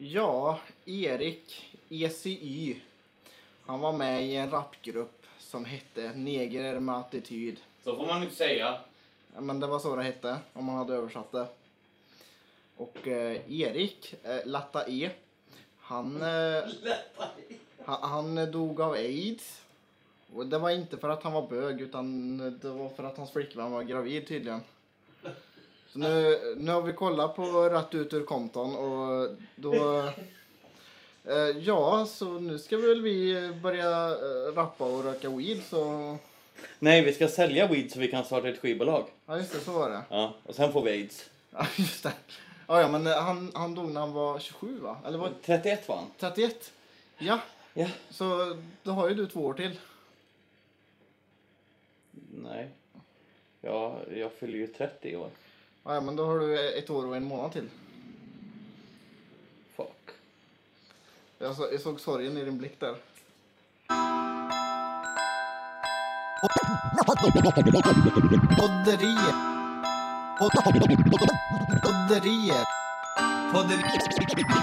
Ja, Erik ECY. Han var med i en rapgrupp som hette Neger med attityd. Så får man inte säga. Men det var så det hette, om man hade översatt det. Och eh, Erik, eh, Latta E, han, eh, han, han dog av aids. Och det var inte för att han var bög, utan det var för att hans flickvän var gravid tydligen. Så nu, nu har vi kollat på Rätt ut ur konton och då... Eh, ja, så nu ska väl vi börja eh, rappa och röka weed så... Nej, vi ska sälja weed så vi kan starta ett skivbolag. Ja, just det, så var det. Ja, och sen får vi aids. Ja, just det. Ja, ja, men eh, han, han dog när han var 27, va? Eller var 31 var han. 31? Ja, Ja. så då har ju du två år till. Nej. Ja, jag fyller ju 30 i år. Ja, men då har du ett år och en månad till. Fuck. Jag, så, jag såg sorgen i din blick där. Podderiet. Podderiet. Podderier.se.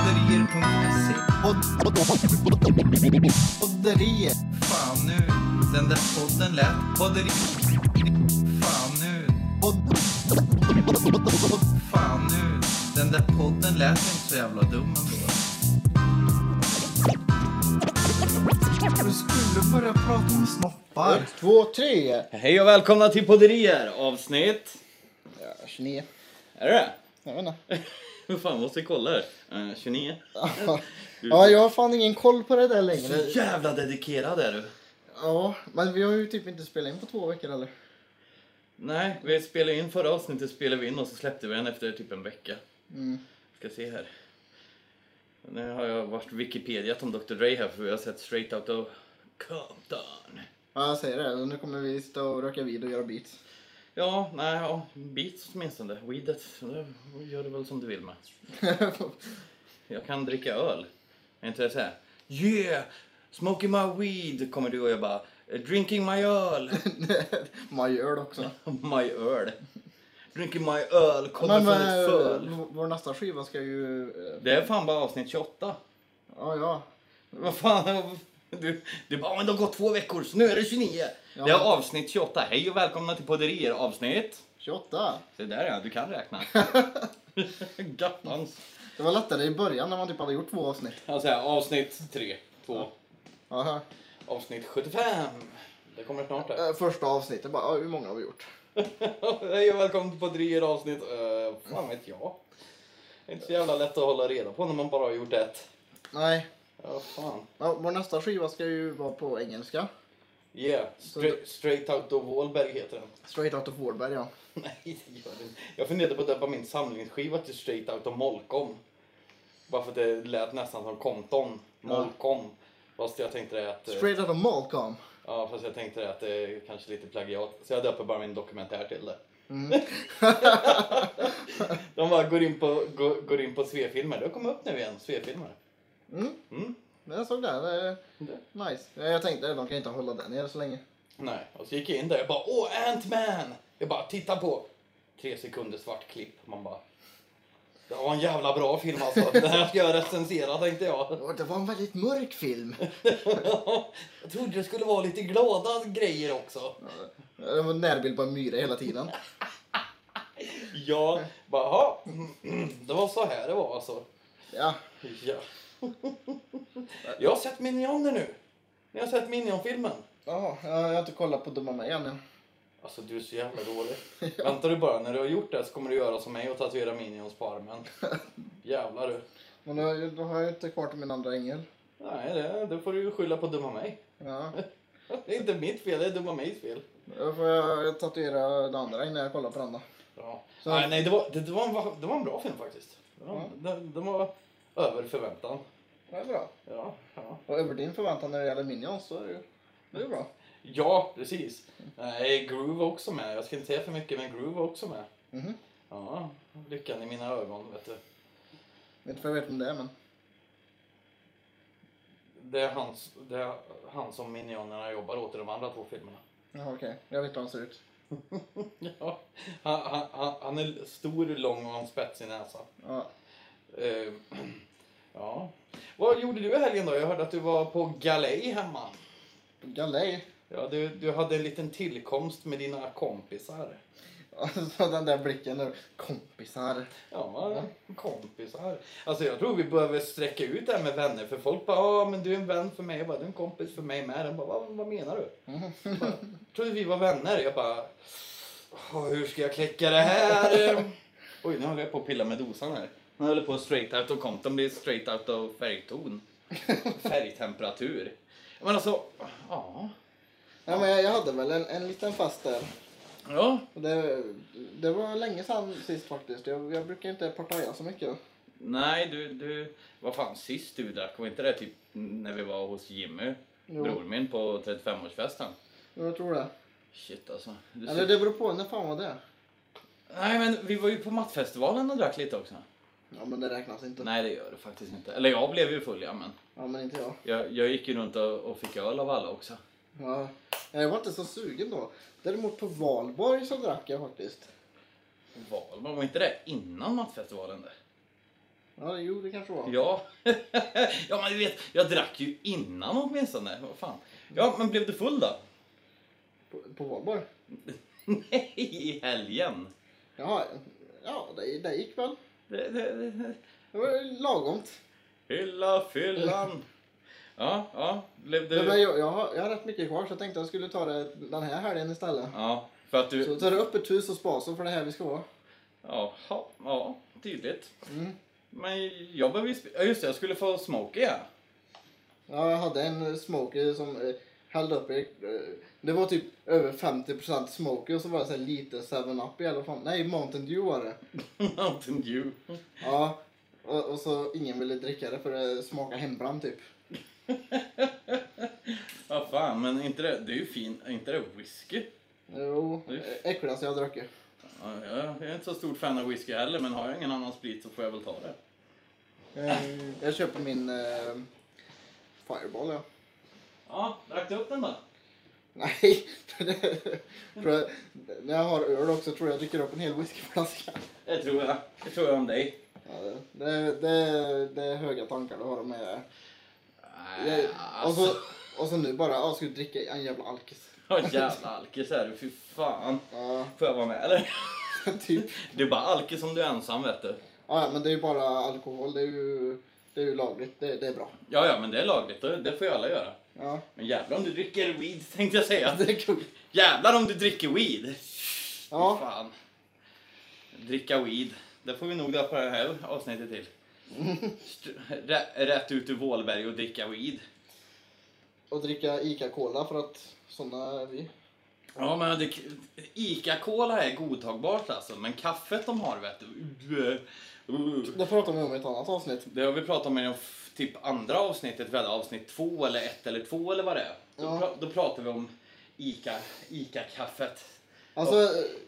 Podderier.se Podderiet. Fan nu, den där podden lät Podderi... Fan nu, fan nu, den där podden lät inte så jävla dum ändå. Du skulle börja prata om snoppar. Ett, två, tre. Hej och välkomna till Podderier avsnitt... Ja, 29. Är det det? Jag vet inte. Hur fan måste vi kolla det? Eh, 29? Ja, jag har fan ingen koll på det där längre. Så jävla dedikerad är du. Ja, men vi har ju typ inte spelat in på två veckor eller? Nej, vi spelade in förra avsnittet spelade vi in och så släppte vi den efter typ en vecka. Mm. Ska se här. Nu har jag varit Wikipedia om Dr. Dre här för vi har sett Straight Out of Compton. Ja, jag säger det. Nu kommer vi sitta och röka vid och göra beats. Ja, nej, ja, beats åtminstone. Weedet, det gör du väl som du vill med. Jag kan dricka öl. Är inte det såhär? Yeah! Smoking my weed! Kommer du och jag bara Drinking my öl! Gör det också. my öl. Drinking my öl kommer från ett eh, föl. vår nästa skiva ska ju... eh, Det är fan bara avsnitt 28. Ja, ja. Vad fan? Du, du bara, men det har gått två veckor så nu är det 29. Ja, det är avsnitt 28. Hej och välkomna till Podderier avsnitt. 28. Se där ja, du kan räkna. Gattans. Det var lättare i början när man typ hade gjort två avsnitt. Alltså avsnitt 3, 2, Aha. avsnitt 75. Det kommer snart här. Eh, Första avsnittet bara, ja, hur många har vi gjort? Hej och välkommen till Podderier avsnitt. Uh, fan vet jag. Det är inte så jävla lätt att hålla reda på när man bara har gjort ett. Nej. Ja, fan. Ja, vår nästa skiva ska ju vara på engelska. Yeah, straight, straight out of Wallberg heter den. Straight out of Vårberg, ja. Nej, det gör det inte. Jag funderade på att döpa min samlingsskiva till Straight Out of Molkom. Bara för att det lät nästan som Compton. Molkom. Fast jag tänkte det att... eh, Straight out of Malcolm. Ja, fast jag tänkte det att det är kanske lite plagiat. Så jag döper bara min dokumentär till det. Mm. De bara går in på, går, går in på Svefilmer. Det kommit upp nu igen, Svefilmer. Mm. Mm. Jag såg det. det är nice. Jag tänkte de kan inte hålla den nere så länge. Nej, och så gick jag in där och bara åh, Ant-Man! Jag bara titta på tre sekunder svart klipp. Man bara det var en jävla bra film alltså. Den här ska jag recensera tänkte jag. Det var en väldigt mörk film. jag trodde det skulle vara lite glada grejer också. Det var en närbild på en myra hela tiden. Ja, bara det var så här det var alltså. Ja. Ja. Jag har sett Minioner nu. Ni har sett Minion-filmen. Jaha, jag har inte kollat på Dumma mig än. ja. Alltså du är så jävla dålig. Väntar du bara, när du har gjort det så kommer du göra som mig och tatuera Minions på armen. Jävlar du. Men då, då har jag inte kvar till min andra ängel. Nej, det, det får du ju skylla på dumma mig. Ja. Det är inte mitt fel, det är dumma mejs fel. Då får jag tatuera det andra när jag kollar på den då. Ja. Så- Nej, nej det, var, det, det, var en, det var en bra film faktiskt. Det var, Ja. den, den var över förväntan. Det är bra. Ja, ja. Och över din förväntan när det gäller Minions så är det ju det är bra. ja precis. Nej, Groove var också med. Jag ska inte säga för mycket, men Groove var också med. Mhm. Ja, lyckan i mina ögon, vet du. Vet inte för jag vet om det är men. det, är hans, det är han som Minionerna jobbar åt i de andra två filmerna. Jaha, okej. Jag vet hur han ser ut. Ja, han, han, han, han är stor, lång och har en spetsig näsa. Ja. Eh, ja. Vad gjorde du i helgen då? Jag hörde att du var på galej hemma. Galej. Ja, du, du hade en liten tillkomst med dina kompisar. Alltså den där blicken nu. Kompisar. Ja, kompisar. Alltså jag tror vi behöver sträcka ut det här med vänner. För folk bara, ja men du är en vän för mig. Jag bara, du är en kompis för mig med. De bara, vad, vad menar du? Jag bara, trodde vi var vänner. Jag bara, "Åh, hur ska jag kläcka det här? Oj, nu håller jag på att pilla med dosan här. Nu håller på straight out of content blir straight out of färgton. Färgtemperatur. Men alltså, ja. Ja, men jag, jag hade väl en, en liten fest där. Ja, Det, det var länge sedan sist faktiskt. Jag, jag brukar inte partaja så mycket. nej du, du, vad fan sist du drack? Var inte det typ när vi var hos Jimmy? Jo. Bror min på 35-årsfesten. Jag tror det. Shit alltså. Du Eller det beror på. När fan var det? Nej men vi var ju på Mattfestivalen och drack lite också. Ja, men det räknas inte. Nej det gör det faktiskt inte. Eller jag blev ju full ja men. Ja, men inte jag. Jag, jag gick ju runt och, och fick öl av alla också. Ja. Jag var inte så sugen då. Däremot på valborg så drack jag faktiskt. Valborg, var inte det innan Mattfestivalen där? Ja, jo det kanske var. Ja. ja men du vet, jag drack ju innan åtminstone. Vad fan. Ja men blev du full då? På, på valborg? Nej, i helgen. Ja, ja det, det gick väl. Det, det, det. Det var lagomt. Fylla fyllan. Ja, ja. Blev Men du... jag, jag, har, jag har rätt mycket kvar så jag tänkte jag skulle ta det den här helgen istället. Ja, för att du... Så tar det upp ett hus och spaso för det här vi ska vara. Ja, ja, ja tydligt. Mm. Men jag behöver ju... just det, jag skulle få smoke ja. Ja, jag hade en smoker som eh, hällde upp i... Det var typ över 50% smoker och så var det så här lite 7-up i alla fall. Nej, Mountain Dew var det. Mountain Dew. Ja, och, och så ingen ville dricka det för det smakade hembränt typ. Ja, fan, men inte det, det är ju fint. Är inte det whisky? Jo, äckligaste jag har druckit. Ja, jag är inte så stort fan av whisky heller, men har jag ingen annan sprit så får jag väl ta det. Eh, Jag köper min eh, Fireball ja. Ja, drack du upp den då? Nej, jag, när jag har öl också tror jag jag dricker upp en hel whiskyflaska. Det tror jag. Det tror jag om dig. Ja, det, det, det, är höga tankar du har det. Nej, Jag, och, alltså. så, och så nu bara, ja, ska du dricka en jävla alkis? Ja, jävla alkis är du. Fy fan. Ja, Får jag vara med eller? typ. Det är bara alkis om du är ensam vet du. Ja, men det är ju bara alkohol, det är ju, det är ju lagligt, det, det är bra. Ja, ja, men det är lagligt. Det det får ju alla göra. Ja, Men jävlar om du dricker weed tänkte jag säga. Jävlar om du dricker weed. Ja. Fan. Dricka weed. Det får vi nog döpa det här avsnittet till. Rä- Rätt ut ur Vålberg och dricka weed. Och dricka Ica-Cola för att såna är vi. Ja, men det, Ica-Cola är godtagbart alltså, men kaffet de har vet du. Det pratar vi om i ett annat avsnitt. Det har vi pratat om i de typ andra avsnittet, vi hade avsnitt två eller ett eller två eller vad det är. Då, Ja. pra, då pratar vi om Ica, Ica-kaffet. Alltså,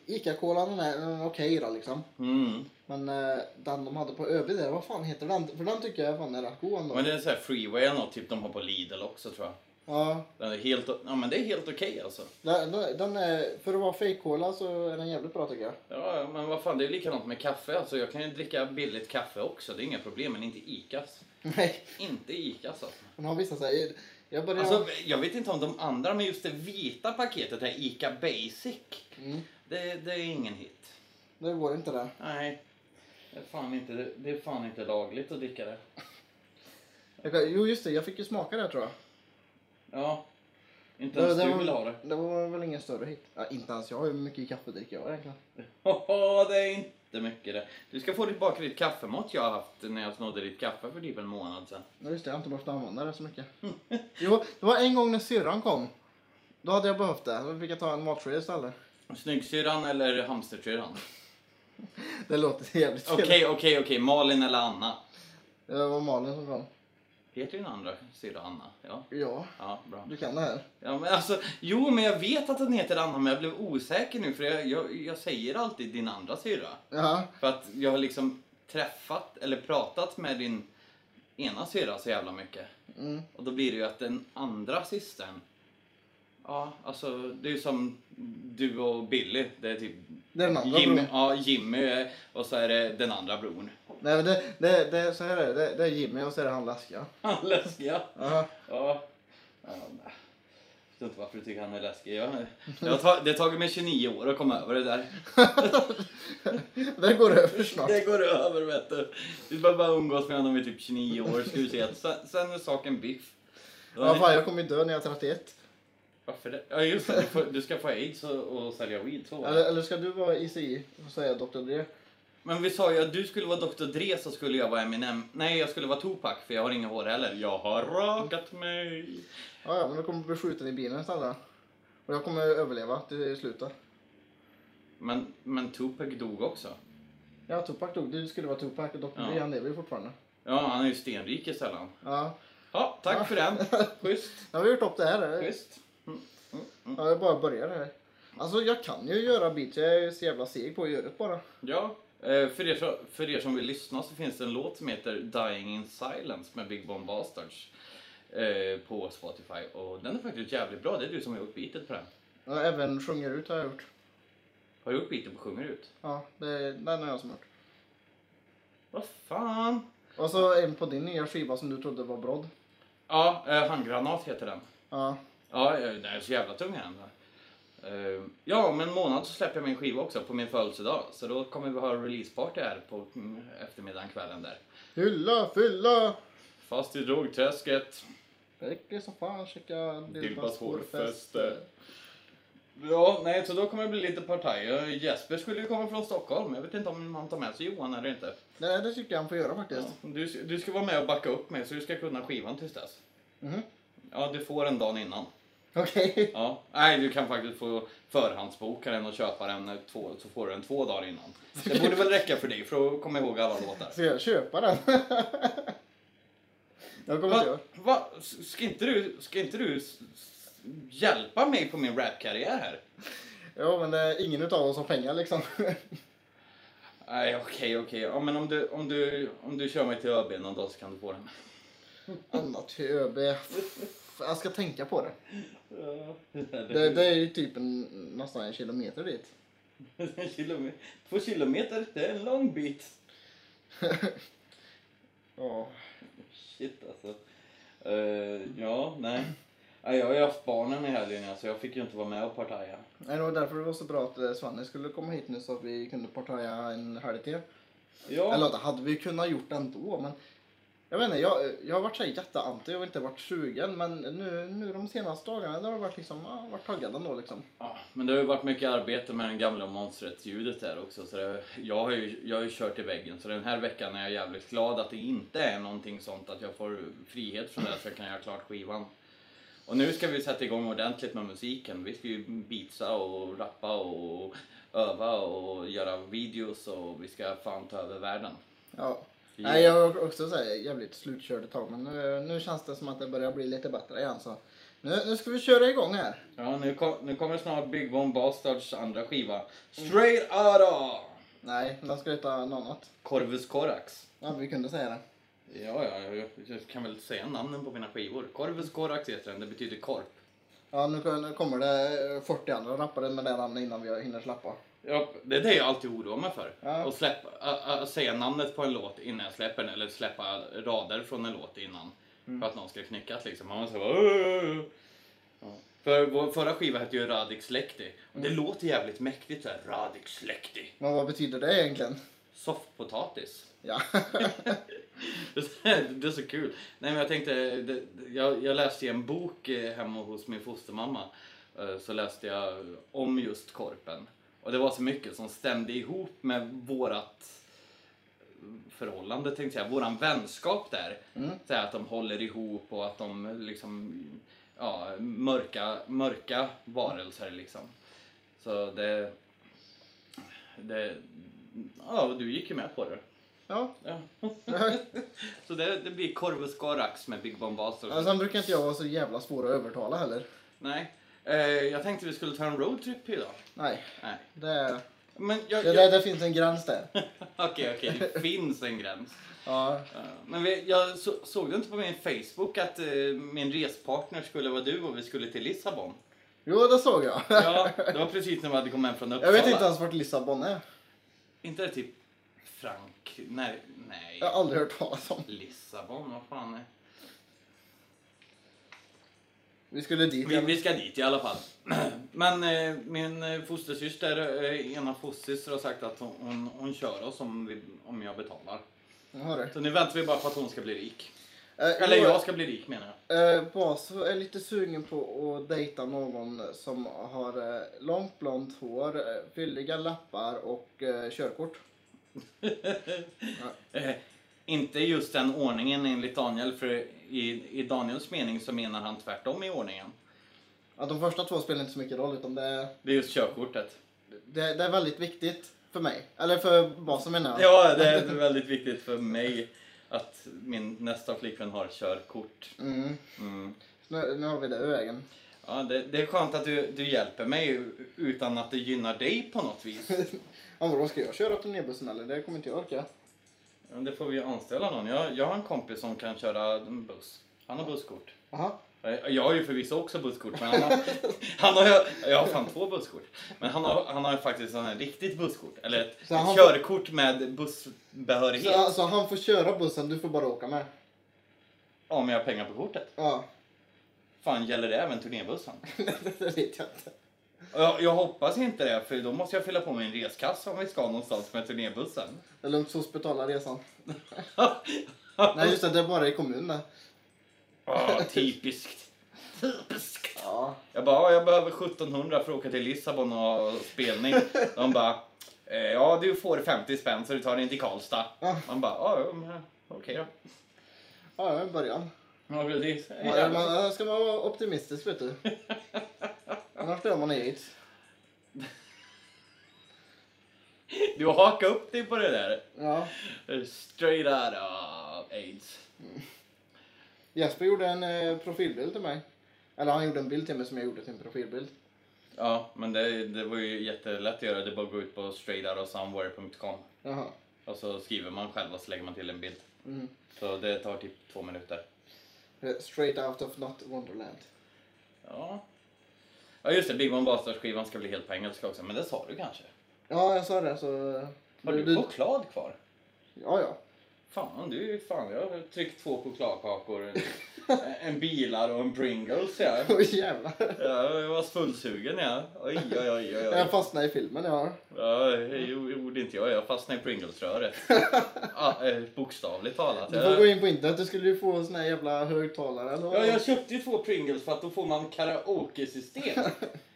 är okej då liksom. Mm. Men eh, den de hade på ÖB där, vad fan heter den? För den tycker jag fan är rätt god ändå. Men det är så här freeway eller något, typ de har på Lidl också tror jag. Ja, Den är helt, ja men det är helt okej alltså. den, den är, för att vara fake-cola så är den jävligt bra tycker jag. Ja, men vad fan, det är likadant med kaffe. Alltså, jag kan ju dricka billigt kaffe också, det är inga problem, men inte Icas. Nej, Inte Icas alltså. den har vissa säger. Jag börjar... alltså. Jag vet inte om de andra, men just det vita paketet, det här Ica Basic, mm, det, det är ingen hit. det går inte det. Nej, det är, fan inte, det är fan inte lagligt att dricka det. Jo just det, jag fick ju smaka det tror jag. Ja, inte ens du var, vill ha det. det var väl ingen större hit. Ja, inte ens jag. Hur mycket kaffe dricker jag egentligen? Det är inte mycket det. Du ska få tillbaka ditt kaffemått jag har haft när jag snodde ditt kaffe för typ en månad sedan. Ja, just det, jag har inte behövt använda det så mycket. jo, det var en gång när syrran kom. Då hade jag behövt det. Då fick jag ta en matsked istället. Snyggsyrran eller hamstersyrran? Det låter jävligt fel. Okej, okej, okej. Malin eller Anna? Det var Malin som kom. Heter din andra syrra Anna? Ja. Ja, Ja, bra. du kan det här. Ja, men alltså, jo, men jag vet att den heter Anna, men jag blev osäker nu för jag, jag, jag säger alltid din andra syrra. Ja, För att jag har liksom träffat eller pratat med din ena syrran så jävla mycket. Mm. Och då blir det ju att den andra systern, ja alltså det är ju som du och Billy. Det är typ den andra Jimmy, bron. ja, Jimmy och så är det den andra bron. Nej, men det, det, det, så här är det. det. Det är Jimmy och så är det han läskiga. Han läskiga. Ja. Jag vet inte varför du tycker han är läskig. Jag, det, har tag, det har tagit mig 29 år att komma över det där. Det går över snart. Det går över vet du. Vi behöver bara umgås med honom i typ 29 år. Ska vi se sen, sen är saken biff. Då Ja, fan, jag kommer ju dö när jag är 31. Varför det? Ja just det, du, får, du ska få aids och, och sälja weed. Så. Eller, eller ska du vara ICI och säga Dr. Dre? Men vi sa ju att du skulle vara Dr. Dre så skulle jag vara Eminem. Nej, jag skulle vara Tupac för jag har inga hår heller. Jag har rakat mig. Ja, ja, men du kommer bli skjuten i bilen istället. Och jag kommer överleva till slutet. Men, men Tupac dog också. Ja, Tupac dog. Du skulle vara Tupac och Dr. Ja. Dre, han lever ju fortfarande. Ja, han är ju stenrik istället. Ja, Ja, tack Ja. för den. Schysst. nu har vi gjort upp det här. Schysst. Ja, jag bara börjar här. Alltså, jag kan ju göra beats. Jag är så jävla seg på att göra det bara. Ja, för er, för er som vill lyssna så finns det en låt som heter Dying in Silence med Big Bomb Bastards eh, på Spotify. Och den är faktiskt jävligt bra. Det är du som har gjort beatet på den. Har även sjunger ut har jag gjort. Har du gjort beatet på Sjunger ut? Ja, det, den har jag som gjort. Vad fan? Och så en på din nya skiva som du trodde var brodd. Ja, eh, Handgranat heter den. Ja, Ja, eh, den är så jävla tung är den. Eh, ja, om en månad så släpper jag min skiva också på min födelsedag. Så då kommer vi ha releaseparty här på mm, eftermiddagen, kvällen där. hylla, fylla! Fast i drogträsket. Räcker som fan, checka Dilpas hårfäste. Ja, nej, så då kommer det bli lite partaj. Jesper skulle ju komma från Stockholm. Jag vet inte om han tar med sig Johan eller inte. Nej, det tycker jag han får göra faktiskt. Ja, du, du ska vara med och backa upp mig så du ska kunna skivan tills dess. Mhm. Ja, du får en dag innan. Okej. Ja, nej, du kan faktiskt få förhandsboka den och köpa den två, så får du den två dagar innan. Det borde väl räcka för dig för att komma ihåg alla låtar. Ska jag köpa den? jag kommer inte Va, göra. va, ska inte du, ska inte du hjälpa mig på min rapkarriär här? Ja, men eh, ingen utav oss har pengar liksom. Nej, okej, okej. Ja, men om du, om, du, om du kör mig till ÖB någon dag så kan du få den. Annat till ÖB. Jag ska tänka på det. det, Det, är ju typ en, nästan en kilometer dit. En kilometer. Två kilometer, det är en lång bit. Ja. Shit alltså. Eh, ja, nej. Jag har ju haft barnen i helgen så jag fick ju inte vara med och partaja. Nej, Det var därför det var så bra att eh, Svanne skulle komma hit nu så att vi kunde partaja en helg till. Ja, Eller det hade vi kunnat gjort ändå men jag vet inte, jag, jag har varit så jätteanti, jag har inte varit sugen men nu, nu de senaste dagarna det har varit liksom, ja, varit taggad ändå liksom. ja, men det har ju varit mycket arbete med den gamla monstret-ljudet där också. Så det, jag, har ju, jag har ju kört i väggen så den här veckan är jag jävligt glad att det inte är någonting sånt att jag får frihet från det så jag kan göra klart skivan. Och nu ska vi sätta igång ordentligt med musiken. Vi ska ju beatsa och rappa och öva och göra videos och vi ska fan ta över världen. Ja. Nej, jag var också så här, jävligt slutkörd ett tag men nu, nu känns det som att det börjar bli lite bättre igen så nu, nu ska vi köra igång här. Ja, nu, kom, nu kommer snart Big Bomb Bastards andra skiva. Straight Outta! Nej, den ska heta något annat. Corvus Corax. Ja, vi kunde säga det. Ja, ja, jag, jag kan väl säga namnen på mina skivor. Corvus Corax heter den, det betyder korp. Ja, nu, nu kommer det eh, 40 andra rappare med det namnet innan vi hinner släppa. Ja, det är det jag alltid oroar mig för. Ja. Att släppa, att, säga namnet på en låt innan jag släpper den eller släppa rader från en låt innan. För att någon ska knyckas liksom. Man måste bara. För vår förra skiva hette ju Radix Lekti. Och det låter jävligt mäktigt såhär, Radix Lekti. Men vad betyder det egentligen? Soffpotatis. Ja. det är så kul. Nej men jag tänkte, det, jag, jag läste en bok eh, hemma hos min fostermamma. eh, Så läste jag om just korpen. Och det var så mycket som stämde ihop med vårat förhållande tänkte jag, våran vänskap där. Mm. Så att de håller ihop och att de liksom, ja, mörka, mörka varelser liksom. Så det, det, ja du gick ju med på det. ja. Ja. så det, det blir Corvus Corax med Big Bomb. Ja, Sen brukar inte jag vara så jävla svår att övertala heller. Nej. Eh, jag tänkte vi skulle ta en roadtrip idag. Nej, Nej. det, Men jag... det, jag... det, finns en gräns där. Okej, okej. Det finns en gräns. Ja. Ja, Men vi, jag så, såg du inte på min Facebook att eh, min respartner skulle vara du och vi skulle till Lissabon? Jo, det såg jag. Ja, det var precis när vi hade kommit hem från Jag Uppsala. vet inte ens vart Lissabon är. Inte det typ Frank... Nej, nej. Jag har aldrig hört talas om. Lissabon, vad fan är... Vi skulle dit. Vi, vi ska dit i alla fall. Men eh, min eh, fostersyster, eh, ena fostersyster har sagt att hon, hon, hon kör oss om, vi, om jag betalar. Jaha. Så nu väntar vi bara på att hon ska bli rik. Eh, Eller jag ska bli rik menar jag. Eh, Bas är lite sugen på att dejta någon som har eh, långt blont hår, eh, fylliga läppar och eh, körkort. Eh, inte just den ordningen enligt Daniel, för i, i Daniels mening så menar han tvärtom i ordningen. Att de första två spelar inte så mycket roll utan det, är- Det är just körkortet. det, det är väldigt viktigt för mig. Eller för basen menar jag. Ja, det är väldigt viktigt för mig att min nästa flickvän har körkort. Mm. Mm. Nu, nu har vi det ur vägen. Ja, det, det är skönt att du, du hjälper mig utan att det gynnar dig på något vis. Ja, vadå, ska jag köra turnébussen eller? Det kommer inte jag orka. Ja, Det får vi anställa någon. Jag, jag har en kompis som kan köra buss. Han har busskort. Jaha. Jag har ju förvisso också busskort, men han har, han har, jag har fan två busskort. Men han har, han har faktiskt en riktigt busskort, eller ett, Så ett får- körkort med bussbehörighet. Så alltså, han får köra bussen, du får bara åka med? Om jag har pengar på kortet. Ja. Fan, gäller det även turnébussen? det vet jag inte. Jag, jag hoppas inte det, för då måste jag fylla på min reskassa om vi ska någonstans med turnébussen. Det är lugnt, SOS betalar resan. Nej just det, det är bara i kommunen. Ah, typiskt. Typiskt. Ja. Jag bara, "Ja, jag behöver 1700 för att åka till Lissabon och ha spelning. De bara, "Eh, ja du får 50 spänn så du tar dig in till Karlstad. Ja. Man bara, ja ja, okej då. Ja, en början. Ja, precis. Ja, man ska man vara optimistisk vet du. Annars dör man i aids. Du har hakat upp dig på det där. Ja. Straight out of aids. Jesper gjorde en eh, profilbild till mig. Eller han gjorde en bild till mig som jag gjorde till en profilbild. Ja, men det, det var ju jättelätt att göra. Det är bara att gå ut på straightoutofsomewhere.com Jaha. och så skriver man själv och så lägger man till en bild. Mm. Så det tar typ två minuter. Eh, Straight out of not Wonderland. Ja. Ja just det, Big One Bastard-skivan ska bli helt på engelska också, men det sa du kanske? Ja, jag sa det så... Har du choklad kvar? Ja, ja. Fan, du fan, jag har tryckt två chokladkakor, en bilar och en Pringles ja. Oj jävlar. ja jag var fullsugen ja. Oj, oj, oj, oj. Jag fastnade i filmen ja. Ja, det gjorde inte jag. Jag fastnade i Pringles-röret. ja, eh, bokstavligt talat. Du får gå in på internet, du skulle ju få såna här jävla högtalare eller ja, jag köpte ju två Pringles för att då får man karaoke-system.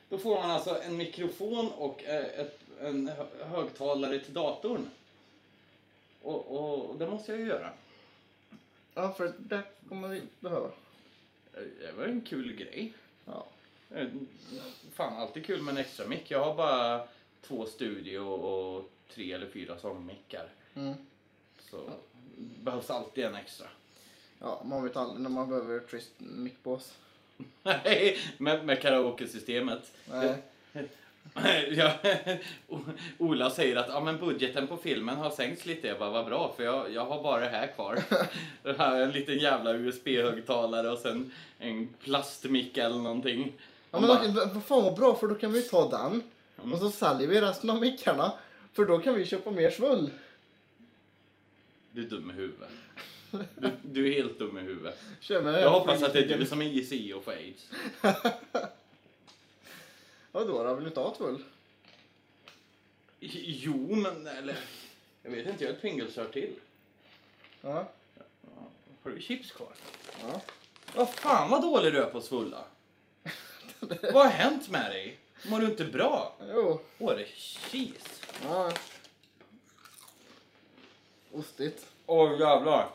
Då får man alltså en mikrofon och eh, ett, en hö- högtalare till datorn. Och, och, och det måste jag ju göra. Ja, för det kommer vi behöva. Eh, Det var en kul grej. Ja. Eh, Fan, alltid kul med en extra mick. Jag har bara två studio och tre eller fyra sångmickar. Mm. Så behövs alltid en extra. Ja, man vet aldrig när man behöver trist mickbås. Nej, med, med karaoke-systemet. Nej. Ja, Ola säger att ja, men budgeten på filmen har sänkts lite. Jag bara, vad bra, för jag, jag har bara det här kvar. Det här är en liten jävla USB-högtalare och sen en plastmick eller någonting. Ja, men bara, vad fan vad bra, för då kan vi ta den. Mm. Och så säljer vi resten av mickarna. För då kan vi köpa mer svull. du är dum i huvudet. Du, du är helt dum i huvudet. Jag hoppas att det är du som är ICI och får aids. Vadå då? Vill du inte ha svull? Jo, men eller... Jag vet inte, jag har ett Pringles-rör till. Ja. Har du chips kvar? Ja. Vad fan vad dålig du är på att svulla. vad har hänt med dig? Mår du inte bra? Jo. Åh, det är cheese. Ja. Ostigt. Åh jävlar.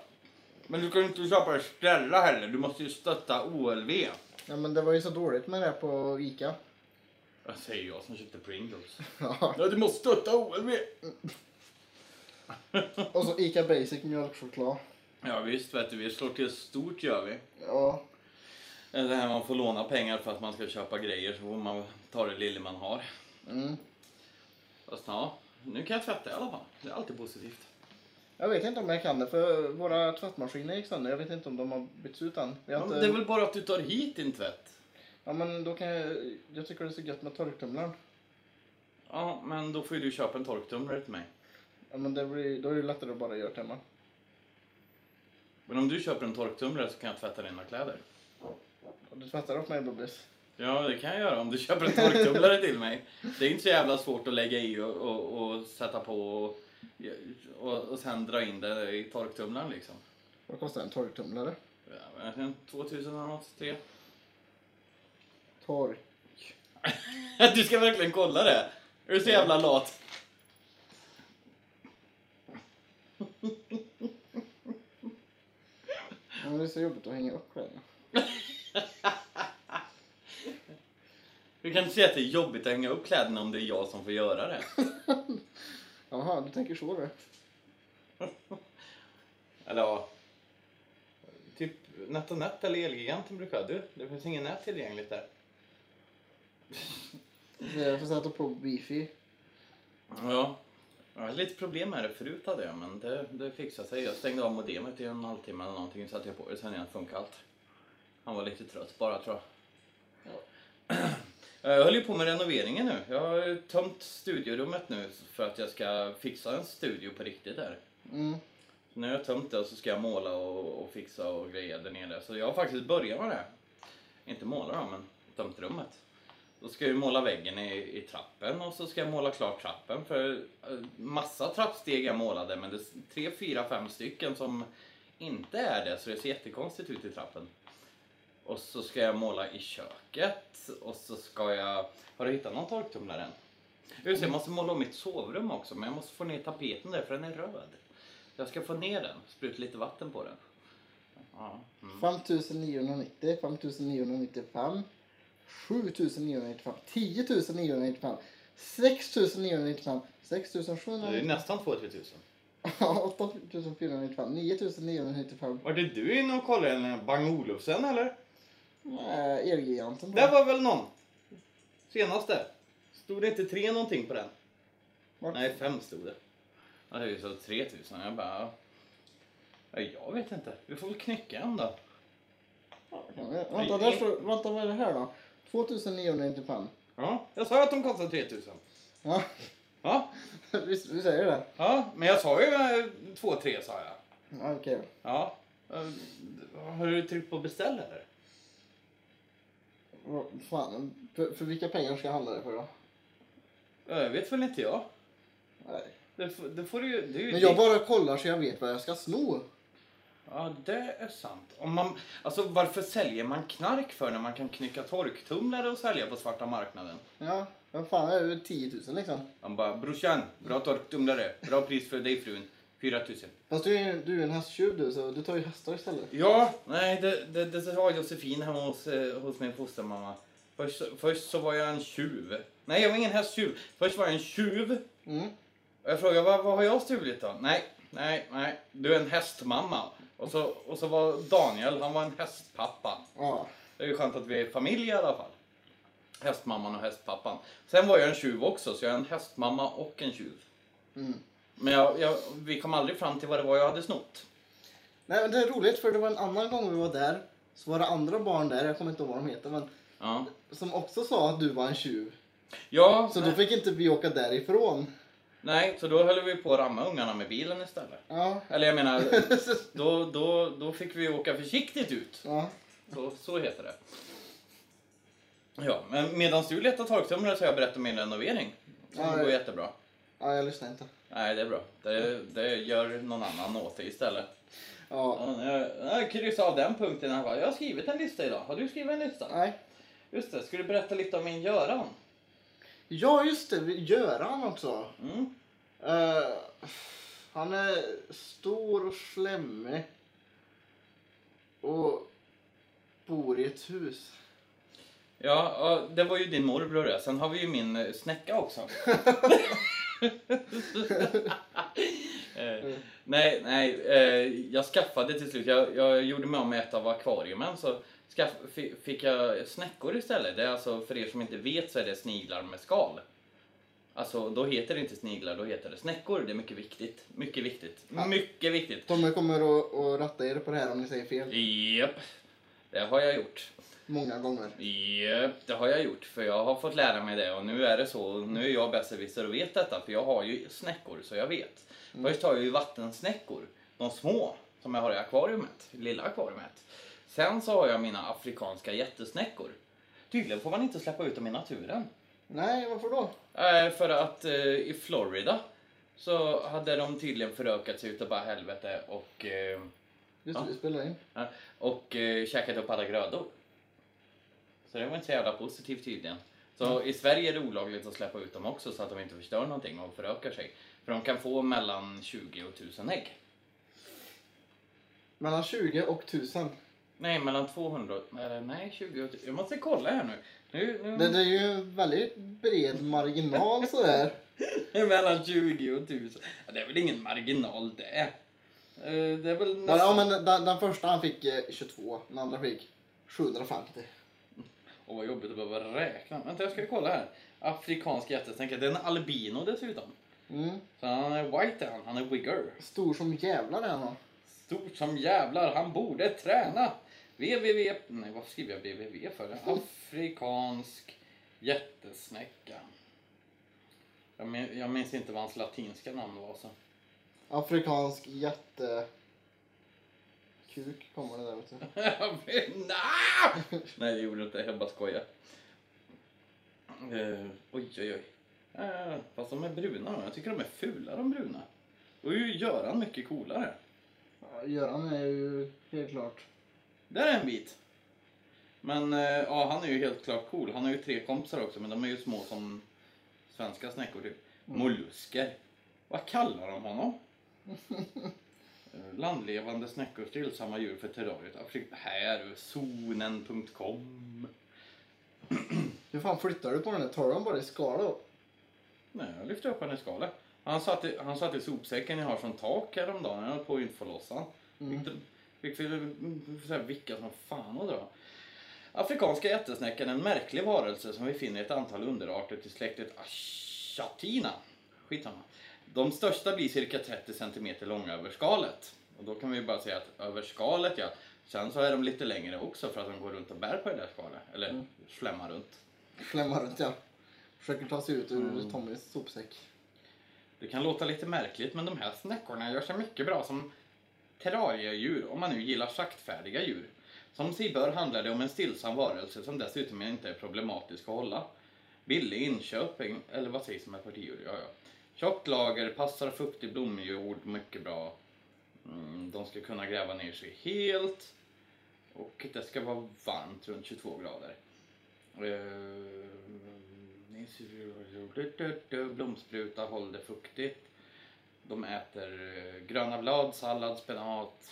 Men du kan ju inte köpa Stella heller. Du måste ju stötta OLV. Ja, men det var ju så dåligt med det på Ica. Vad säger jag som köpte Pringles? Ja. Ja, du måste stötta OLV. Och så Ica Basic mjölkchoklad. Ja visst, vet du, vi slår till stort gör vi. Ja. Det här man får låna pengar för att man ska köpa grejer så får man ta det lilla man har. Mm. Fast ja, nu kan jag tvätta i alla fall. Det är alltid positivt. Jag vet inte om jag kan det för våra tvättmaskiner gick sönder. Jag vet inte om de har bytts ut än. Vi har Ja, men inte... det är väl bara att du tar hit din tvätt? Ja men då kan jag... Jag tycker det är så gött med torktumlaren. Ja, men då får ju du köpa en torktumlare till mig. Ja men det blir, då är det lättare att bara göra det hemma. Men om du köper en torktumlare så kan jag tvätta dina kläder. Och Du tvättar åt mig Bubbis. Ja, det kan jag göra om du köper en torktumlare till mig. Det är inte så jävla svårt att lägga i och, och, och sätta på och, och, och sen dra in det i torktumlaren liksom. Vad kostar en torktumlare? Ja, men 2000 eller något, tre. Tork. Du ska verkligen kolla det. Är du så jävla lat? Men det är så jobbigt att hänga upp kläderna. Du kan inte säga att det är jobbigt att hänga upp kläderna om det är jag som får göra det. Jaha, du tänker så du. Eller ja. Typ NetOnNet eller Elgiganten brukar. Du, det finns ingen nät tillgängligt där. Jag får sätta på wifi. Ja. Jag hade lite problem med det förut hade jag, men det, det fixade sig. Jag stängde av modemet i en halvtimme eller någonting, satte jag på det, sen igen funkade allt. Han var lite trött bara tror jag. Jag höll ju på med renoveringen nu. Jag har tömt studierummet nu för att jag ska fixa en studio på riktigt där. Mm. Så när jag har tömt det så ska jag måla och, och fixa och greja där nere. Så jag har faktiskt börjat med det. Inte måla då, men tömt rummet. Då ska jag ju måla väggen i, i trappen och så ska jag måla klart trappen. För eh, massa trappsteg jag målade, men det är tre, fyra, fem stycken som inte är det. Så det ser jättekonstigt ut i trappen. Och så ska jag måla i köket och så ska jag... Har du hittat någon torktumlare än? Just jag måste måla om mitt sovrum också, men jag måste få ner tapeten där för den är röd. Jag ska få ner den, spruta lite vatten på den. Ja. Mm. 5990, 5995, 7995, 10995, 6995, Det är 6795, nästan 2-3 tusen. 8495, 9995. Var det du inne och kollade en Bang Olufsen eller? Nej, Elgiganten. Där var väl någon? Senaste. Stod det inte tre någonting på den? Vart? Nej, fem stod det. Ja, det är ju så 3000. Jag bara... Ja, jag vet inte. Vi får väl knäcka en då. Vänta, där står, vänta, vad är det här då? 2995. Ja, jag sa ju att de kostar 3000. Ja, Ja, visst, vi säger det. ja men jag sa ju 2-3 sa jag. Ja, Okej. Ja. Eh, Har du tryckt på beställ eller? Fan, för, för vilka pengar ska jag handla det för då? Ja, Jag vet väl inte jag. Nej. Det, får- det får du ju... Det är ju Men jag bara kollar så jag vet vad jag ska sno. Ja, det är sant. Om man, alltså, varför säljer man knark för när man kan knycka torktumlare och sälja på svarta marknaden? Ja, vad fan är det? 10 000 liksom. Man bara, brorsan, bra torktumlare, bra pris för dig frun, 4000. Fast du är ju du är en hästtjuv du, så du tar ju hästar istället. Ja, nej, det, det, det sa Josefin hemma hos, eh, hos min fostermamma. Först, först så var jag en tjuv. Nej, jag var ingen hästtjuv. Först var jag en tjuv. Mm. Och jag frågade, vad, vad har jag stulit då? Nej, nej, nej, du är en hästmamma. Och så, och så var Daniel, han var en hästpappa. Ja. Det är ju skönt att vi är familj i alla fall. Hästmamman och hästpappan. Sen var jag en tjuv också, så jag är en hästmamma och en tjuv. Mm. Men jag, jag, vi kom aldrig fram till vad det var jag hade snott. Nej men det är roligt för det var en annan gång vi var där. Så var det andra barn där, jag kommer inte ihåg vad de heter, men Ja, som också sa att du var en tjuv. ja Så nej, då fick inte vi åka därifrån. Nej, så då höll vi på att ramma ungarna med bilen istället. Ja. Eller jag menar, då, då, då fick vi åka försiktigt ut. ja. Så, så heter det. Ja, men medan du letar torktumlare så har jag berättat om min renovering. Som Ja, går jättebra. Ja, jag lyssnar inte. Nej, det är bra. Det, det gör någon annan åt det istället. Ja. Ja, jag, jag kryssar av den punkten. alla fall. Jag har skrivit en lista idag. Har du skrivit en lista? Nej. Just det. Ska du berätta lite om min Göran? Ja, just det. Göran också. Mm. Eh, han är stor och slemmig. Och bor i ett hus. Ja, det var ju din morbror det. Sen har vi ju min eh, snäcka också. eh, nej, nej. Eh, jag skaffade till slut. Jag, jag gjorde mig av med ett av akvariumen. Så skaff, fi- fick jag snäckor istället. Det är alltså, för er som inte vet så är det sniglar med skal. Alltså, då heter det inte sniglar, då heter det snäckor. Det är mycket viktigt. Mycket viktigt. Ja. Mycket viktigt. Tommy kommer att, att ratta er på det här om ni säger fel. Japp, det har jag gjort. Många gånger. Japp, det har jag gjort. För jag har fått lära mig det och nu är det så. Nu är jag besserwisser och vet detta för jag har ju snäckor så jag vet. Först har jag ju vattensnäckor. De små som jag har i akvariumet. Lilla akvariumet. Sen så har jag mina afrikanska jättesnäckor. Tydligen får man inte släppa ut dem i naturen. Nej, varför då? Eh, för att eh, i Florida så hade de tydligen förökat sig utav bara helvete och, eh, Just Ja. det, vi spelar in. ja, och eh, käkat upp alla grödor. Så det var inte så jävla positivt tydligen. Så i Sverige är det olagligt att släppa ut dem också så att de inte förstör någonting och förökar sig. För de kan få mellan 20 och 1000 ägg. Mellan 20 och 1000. Nej, mellan 200 eller nej 20 och Jag måste kolla här nu. nu, nu. Det, det är ju en väldigt bred marginal sådär. mellan 20 och 1000. Ja, det är väl ingen marginal det. Eh, Det är väl Ja, ja, men den, den första han fick eh, 22, den andra fick 750. Och vad jobbigt att behöva räkna. Vänta, jag ska kolla här. Afrikansk jättesnäcka. Det är en albino dessutom. Mm. Så han är white han. Han är wigger. Stor som jävlar är han. Stort som jävlar. Han borde träna. Www... Nej, vad skriver jag www för? Afrikansk jättesnäcka. Jag, min, jag minns inte vad hans latinska namn var. Så. Afrikansk jätte... Kuk kommer det där vet du. Nej! Nej, det gjorde det inte. Jag bara skojar. Uh, oj, oj, oj. Uh, fast de är bruna då. Jag tycker de är fula de bruna. Då är ju Göran mycket coolare. Ja, Göran är ju helt klart. Där är en bit. Men eh, ja, han är ju helt klart cool. Han har ju tre kompisar också, men de är ju små som svenska snäckor typ. Mollusker. Vad kallar de honom? Eh, Landlevande snäckor, stillsamma djur för terrariet. Här, zonen.com. Hur fan flyttar du på den där? Tar du den bara i skala då? Nej, jag lyfte upp henne i skala. Han satt, i, han satt i sopsäcken jag har som tak häromdagen. Jag höll på att inte få loss han. Mm. Så här vicka som fan och dra. Afrikanska jättesnäckan är en märklig varelse som vi finner i ett antal underarter till släktet Achatina. Skitsamma. De största blir cirka 30 cm långa över skalet. Och då kan vi bara säga att över skalet ja. Sen så är de lite längre också för att de går runt och bär på det där skalet. Eller Mm. slämmar runt. Klämma runt ja. Försöker ta sig ut ur Mm. Tommys sopsäck. Det kan låta lite märkligt men de här snäckorna gör sig mycket bra som terrariedjur om man nu gillar saktfärdiga djur. Som sig bör handlar det om en stillsam varelse som dessutom inte är problematisk att hålla. Billig inköping, eller vad sägs med partidjur? Ja, ja. Tjockt lager, passar fuktig blomjord mycket bra. Mm, de ska kunna gräva ner sig helt. Och det ska vara varmt, runt 22 grader. Blomspruta, håll det fuktigt. De äter eh, gröna blad, sallad, spenat,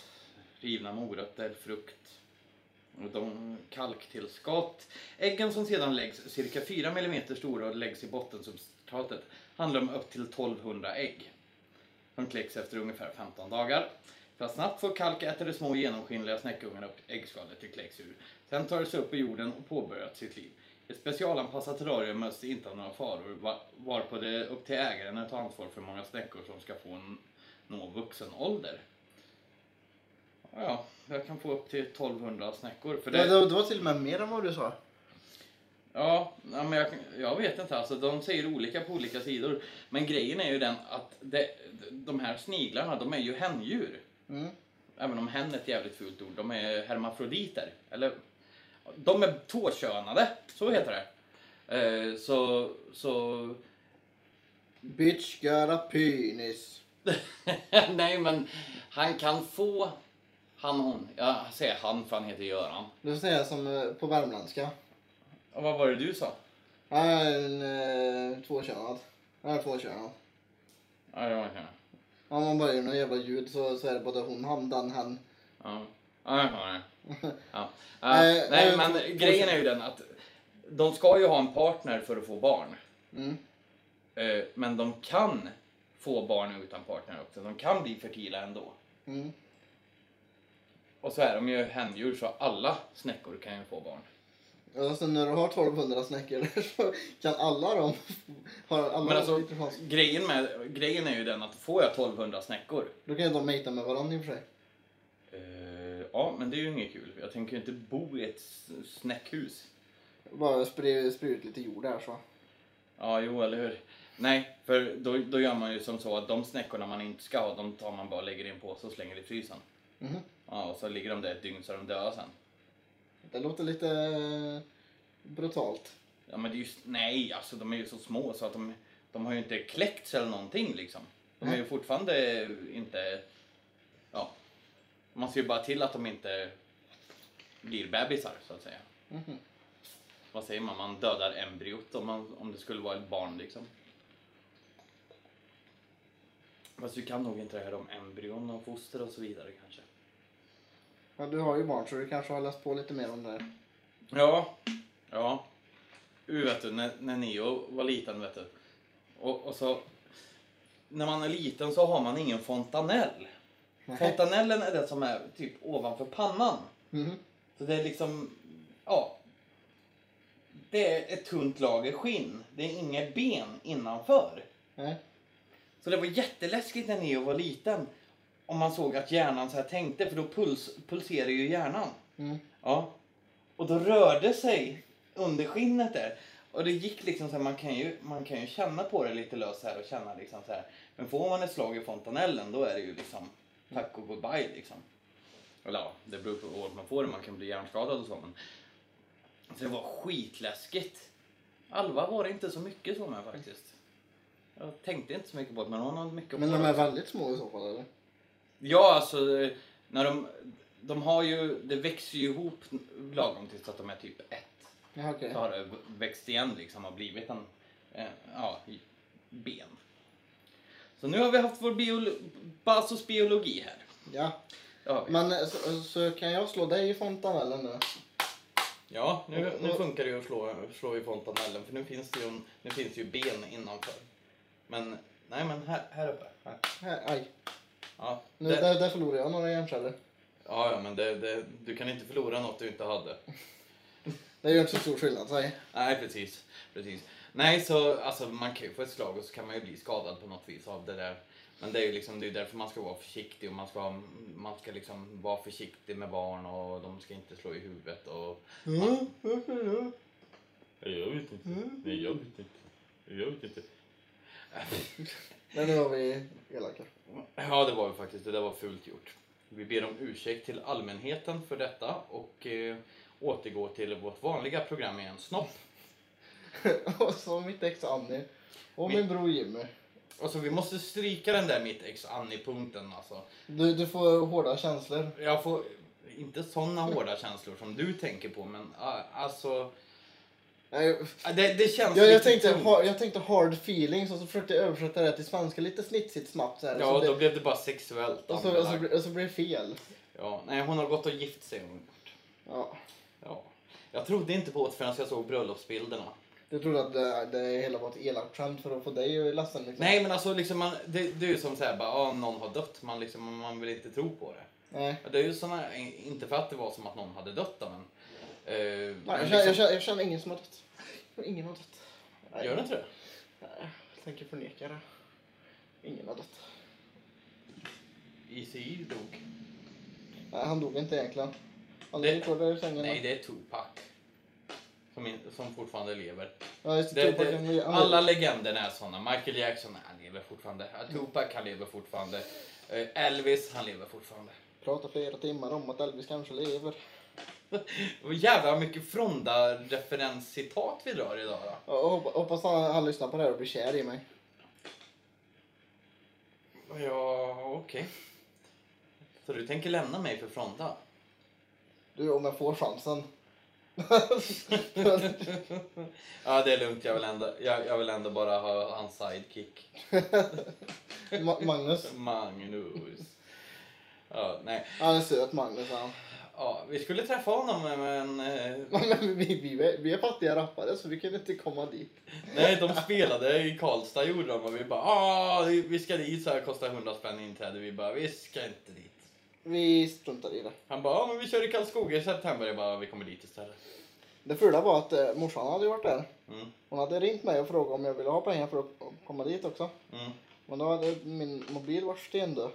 rivna morötter, frukt. Och De kalktillskott. Äggen som sedan läggs cirka 4 mm stora och läggs i bottensubstratet handlar om upp till 1200 ägg. De kläcks efter ungefär 15 dagar. För att snabbt få kalk äter de små genomskinliga snäckungarna upp äggskalet det kläcks ur. Sen tar de sig upp i jorden och påbörjar sitt liv. Ett specialanpassat terrarium möts inte av några faror va- varpå det är upp till ägaren att ta ansvar för många snäckor som ska få nå vuxen ålder. Ja, jag kan få upp till 1200 snäckor. För Det, det, det, var till och med mer än vad du sa. Ja, ja, men jag, jag vet inte. Alltså, de säger olika på olika sidor. Men grejen är ju den att det, de här sniglarna, de är ju händjur. Mm. Även om hen är ett jävligt fult ord. De är hermafroditer. Eller, de är tvåkönade, så heter det. Eh, så, så... Bitch got a penis. Nej, men han kan få... Han, hon. Jag säger han för han heter Göran. Du säga som eh, på värmländska. Och vad var det du sa? Han är en eh, tvåkönad. Han är tvåkönad. Ja, det var det. Om man bara gör något jävla ljud så, så är det både hon, han, den, hen. Ja, ja, ja. ja. ja. Eh, nej, eh, men grejen är ju den att de ska ju ha en partner för att få barn. Mm. Eh, Men de kan få barn utan partner också. De kan bli fertila ändå. Mm. Och så är de ju händjur så alla snäckor kan ju få barn. Alltså när du har 1200 snäckor så kan alla dem... Har alla Men alltså, grejen, med, grejen är ju den att får jag 1200 snäckor Då kan ju de mejta med varandra i och för sig. Ja, men det är ju inget kul. Jag tänker ju inte bo i ett snäckhus. Bara sprid ut lite jord där så. Ja, jo, eller hur? Nej, för då, då gör man ju som så att de snäckorna man inte ska ha, de tar man bara och lägger i en påse och slänger i frysen. Mhm. Ja, och så ligger de där ett dygn så är de döda sen. Det låter lite eh, brutalt. Ja, men det är ju, nej, alltså de är ju så små så att de, de har ju inte kläckts eller någonting liksom. De är ju fortfarande inte, ja, man ser ju bara till att de inte blir bebisar så att säga. Mhm. Vad säger man? Man dödar embryot om, man, om det skulle vara ett barn liksom. Fast du kan nog inte det här om embryon och foster och så vidare kanske. Ja, du har ju barn så du kanske har läst på lite mer om det. här. Ja, ja. Du vet du, när, när Neo var liten vet du. Och, och så, när man är liten så har man ingen fontanell. Fontanellen är det som är typ ovanför pannan. Mhm. Så det är liksom, ja. Det är ett tunt lager skinn. Det är inget ben innanför. Nej. Så det var jätteläskigt när Neo var liten. Om man såg att hjärnan så här tänkte, för då puls, pulserar ju hjärnan. Mm. Ja. Och då rörde sig under skinnet där. Och det gick liksom så här, man kan ju, man kan ju känna på det lite löst här och känna liksom så här. Men får man ett slag i fontanellen då är det ju liksom tack och goodbye liksom. Eller ja, det beror på hur man får det, man kan bli hjärnskadad och så men. Så det var skitläskigt. Alva var det inte så mycket så med faktiskt. Jag tänkte inte så mycket på det men hon har mycket Men de är väldigt små i så fall eller? Ja, alltså när de, de har ju, det växer ju ihop lagom tills att de är typ ett. Ja, okej. Så har det växt igen liksom och blivit en, eh, ja, ben. Så nu har vi haft vår biolo, Basos biologi här. Ja. Men eh, så, så kan jag slå dig i fontanellen nu? Ja, nu, nu funkar det ju att slå, slå i fontanellen för nu finns det ju, en- nu finns det ju ben innanför. Men, nej men här, här uppe. Här. Här, aj. Ja, Nu, det, där, där förlorade jag några hjärnceller. ja, ja, men det, det, du kan inte förlora något du inte hade. Det gör inte så stor skillnad, säg. Nej, precis. precis. Nej, så alltså, man kan ju få ett slag och så kan man ju bli skadad på något vis av det där. Men det är ju liksom, det är därför man ska vara försiktig och man ska, man ska liksom vara försiktig med barn och de ska inte slå i huvudet och... Mm, varför då? Jag vet inte. Nej, jag vet inte. Jag vet inte. Men nu var vi elaka. Ja, det var ju faktiskt, det där var fult gjort. Vi ber om ursäkt till allmänheten för detta och eh, återgår till vårt vanliga program igen, Snopp. och så mitt ex Annie. Och Min- bror Jimmy. Alltså vi måste stryka den där mitt ex Annie-punkten alltså. Du, du får hårda känslor. Jag får inte såna hårda känslor som du tänker på men ah, alltså Nej, ah, det, det känns Jag, jag, tänkte, ha, jag tänkte hard feelings och så försökte jag översätta det till svenska lite snitsigt snabbt. Så här, Ja, så då det, blev det bara sexuellt och, så, och, så, och så blir det fel. Ja, nej hon har gått och gift sig. Ja. Ja. Jag trodde inte på det förrän jag såg bröllopsbilderna. Du trodde att det, det hela var ett elakt skämt för att få dig ledsen liksom? Nej men alltså liksom man, det, det är ju som såhär bara, ah, någon har dött. Man, liksom, man vill inte tro på det. Nej. Det är ju såna, inte för att det var som att någon hade dött då, men... Eh, Nej, jag, känner, jag, liksom, känner, jag känner ingen som har dött. Ingen har dött. Nej. Gör det inte det? Nej, jag tänker förneka det. Ingen har dött. ECI dog. Nej, han dog inte egentligen. Han Det- låg kvar där i sängen. Nej, det är Tupac. Som, in, som fortfarande lever. Ja, Det, det, alla legender är såna. Michael Jackson, han lever fortfarande. Tupac, han lever fortfarande. Eh, Elvis, han lever fortfarande. pratar flera timmar om att Elvis kanske lever. Och jävla mycket Fronda-referenscitat vi drar idag då. Ja, och hoppa- hoppas han, han lyssnar på det här och blir kär i mig. Ja, okej. Så du tänker lämna mig för Fronda? Du, om jag får chansen. Ja, det är lugnt. Jag vill ändå, jag, jag vill ändå bara ha hans sidekick. Ma- Magnus. Magnus. Ja, nej. Han är söt Magnus han. Ja, vi skulle träffa honom men... Eh, Men vi, vi, är- vi är fattiga rappare så vi kunde inte komma dit. nej, de spelade i Karlstad gjorde de och vi bara ah, vi ska dit så här kostar 100 spänn inträde. Vi bara vi ska inte dit. Vi struntar i det. Han bara ah, men vi kör i Karlskoga i september. Jag bara vi kommer dit istället. Det fula var att eh, morsan hade varit där. Mm. Hon hade ringt mig och frågat om jag ville ha pengar för att komma dit också. Mm. Men då hade min mobil varit stendöd.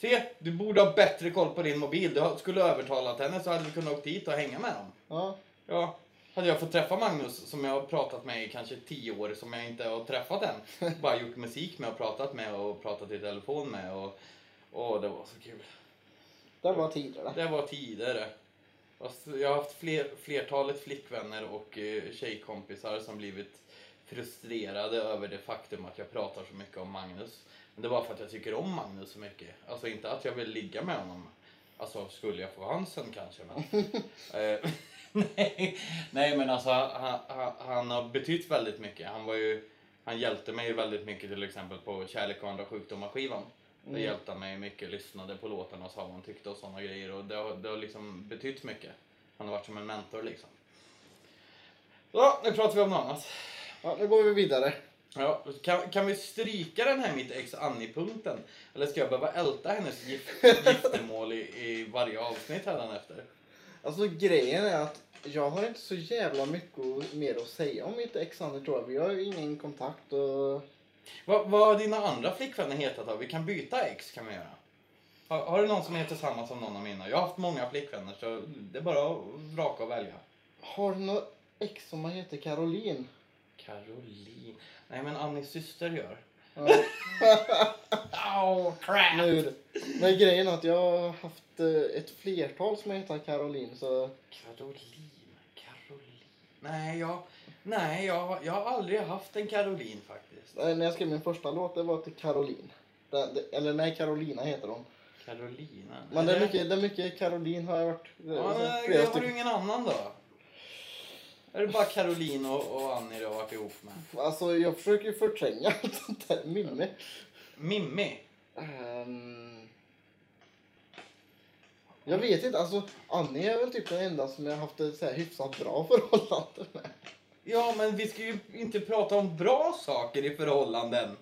Se, du borde ha bättre koll på din mobil. Du skulle ha övertalat henne så hade vi kunnat åka dit och hänga med dem. Ja. Ja, hade jag fått träffa Magnus som jag har pratat med i kanske tio år som jag inte har träffat än. Bara gjort musik med och pratat med och pratat i telefon med och, och det var så kul. Det var tidigare. Det var tidigare. Jag har haft fler, flertalet flickvänner och eh, tjejkompisar som blivit frustrerade över det faktum att jag pratar så mycket om Magnus. Men det var för att jag tycker om Magnus så mycket. Alltså inte att jag vill ligga med honom. Alltså skulle jag få chansen kanske. Men, eh, nej, nej men alltså han, han, han har betytt väldigt mycket. Han var ju han hjälpte mig väldigt mycket till exempel på Kärlek och andra sjukdomar Då Mm. hjälpte mig mycket, lyssnade på låtarna och sa vad han tyckte och sådana grejer. Och det har, det har liksom betytt mycket. Han har varit som en mentor liksom. Så, nu pratar vi om något annat. Ja, nu går vi vidare. Ja, kan, kan vi stryka den här mitt ex Annie-punkten? Eller ska jag behöva älta hennes gift, giftermål i, i varje avsnitt hädanefter? Alltså grejen är att jag har inte så jävla mycket mer att säga om mitt ex Annie, tror jag. Vi har ju ingen kontakt och... Vad, vad har dina andra flickvänner hetat då? Vi kan byta ex kan vi göra. Har, har du någon som heter samma som någon av mina? Jag har haft många flickvänner så det är bara att vraka och välja. Har du något ex som heter Caroline? Caroline. Nej men Annis syster gör. Oh crap! nu. Men grejen är att jag har haft eh, ett flertal som heter Caroline så... Caroline, Caroline. Nej, jag, nej jag, har- jag har aldrig haft en Caroline faktiskt. Eh, När jag skrev min första låt det var till Caroline. Det, det, eller nej, Carolina heter hon. Carolina. Men det är mycket, det är mycket Caroline har jag varit. eh, Ja, så men, flera har du stycken. ingen annan då? Är det bara Caroline och, och Annie du har varit ihop med? Alltså jag försöker ju förtränga allt sånt där minne. Mimmi? Ehm, jag vet inte, alltså Annie är väl typ den enda som jag har haft ett så här hyfsat bra förhållande med. Ja, men vi ska ju inte prata om bra saker i förhållanden.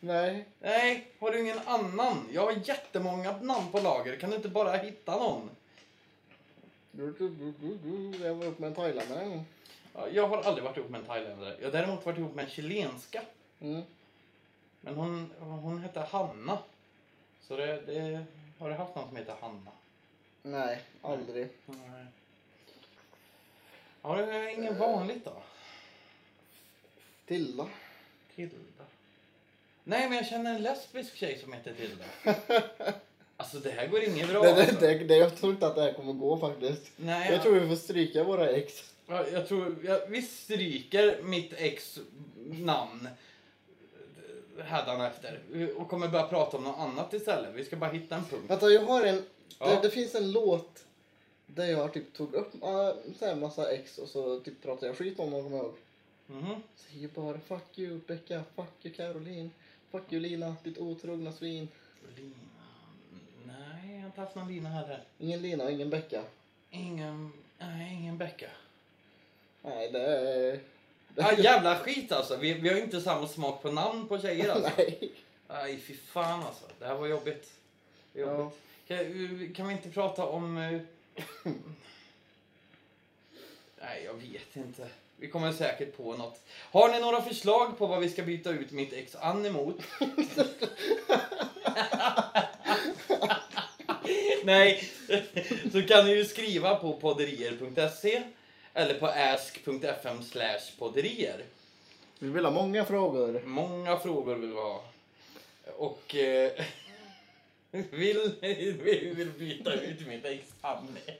Nej, Nej, har du ingen annan? Jag har jättemånga namn på lager. Kan du inte bara hitta någon? Du, du, du, du, jag var uppe med en thailändare en gång. Ja, Jag har aldrig varit ihop med en thailändare. Jag har däremot varit ihop med en chilenska. Mm. Men hon, hon hette Hanna. Så det, det, har du haft någon som heter Hanna? Nej, aldrig. Nej. Har du ingen vanligt då? Tilda. Tilda. Nej, men jag känner en lesbisk tjej som heter Tilda. Alltså det här går inget bra. Det, det, alltså. det, det, jag tror inte att det här kommer gå faktiskt. Nej, Jag tror vi får stryka våra ex. Ja, jag tror, jag, vi stryker mitt ex namn hädanefter och kommer börja prata om något annat istället. Vi ska bara hitta en punkt. Vänta, jag har en... Ja. Det, det finns en låt där jag typ tog upp uh, så här massa ex och så typ pratade jag skit om dem, kommer jag ihåg. Mhm. Säger bara fuck you Becka, fuck you Caroline, fuck you Lina, ditt otrogna svin. Lina. Nej, jag har inte haft någon Lina heller. Ingen Lina och ingen Becka. Ingen, nej, ingen Becka. Nej, det är... Det Ah, jävla skit alltså. Vi, vi har inte samma smak på namn på tjejer alltså. Nej. Nej, fy fan alltså. Det här var jobbigt. jobbigt. Kan, kan vi inte prata om... eh, Nej, jag vet inte. Vi kommer säkert på något. Har ni några förslag på vad vi ska byta ut mitt ex Annie mot? Nej, så kan ni ju skriva på podderier.se eller på ask.fm slash podderier. Vi vill ha många frågor. Många frågor vill vi ha. Och eh, vill, vill, vill byta ut mitt ex Annie.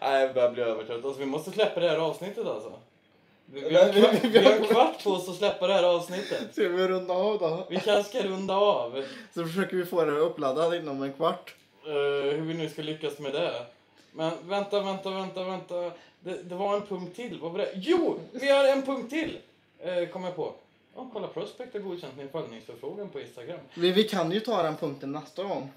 Nej, jag börjar bli övertrött. Alltså, vi måste släppa det här avsnittet alltså. Vi, vi, har, kvart, vi har en kvart på oss att släppa det här avsnittet. Ska vi runda av då? Vi kanske ska runda av. Så försöker vi få det uppladdat inom en kvart. Eh, hur vi nu ska lyckas med det. Men vänta, vänta, vänta, vänta. Det, det var en punkt till. Vad var det? Jo, vi har en punkt till! Uh, kom jag på. Oh, kolla, Prospect har godkänt min följningsförfrågan på Instagram. Vi, vi kan ju ta den punkten nästa gång.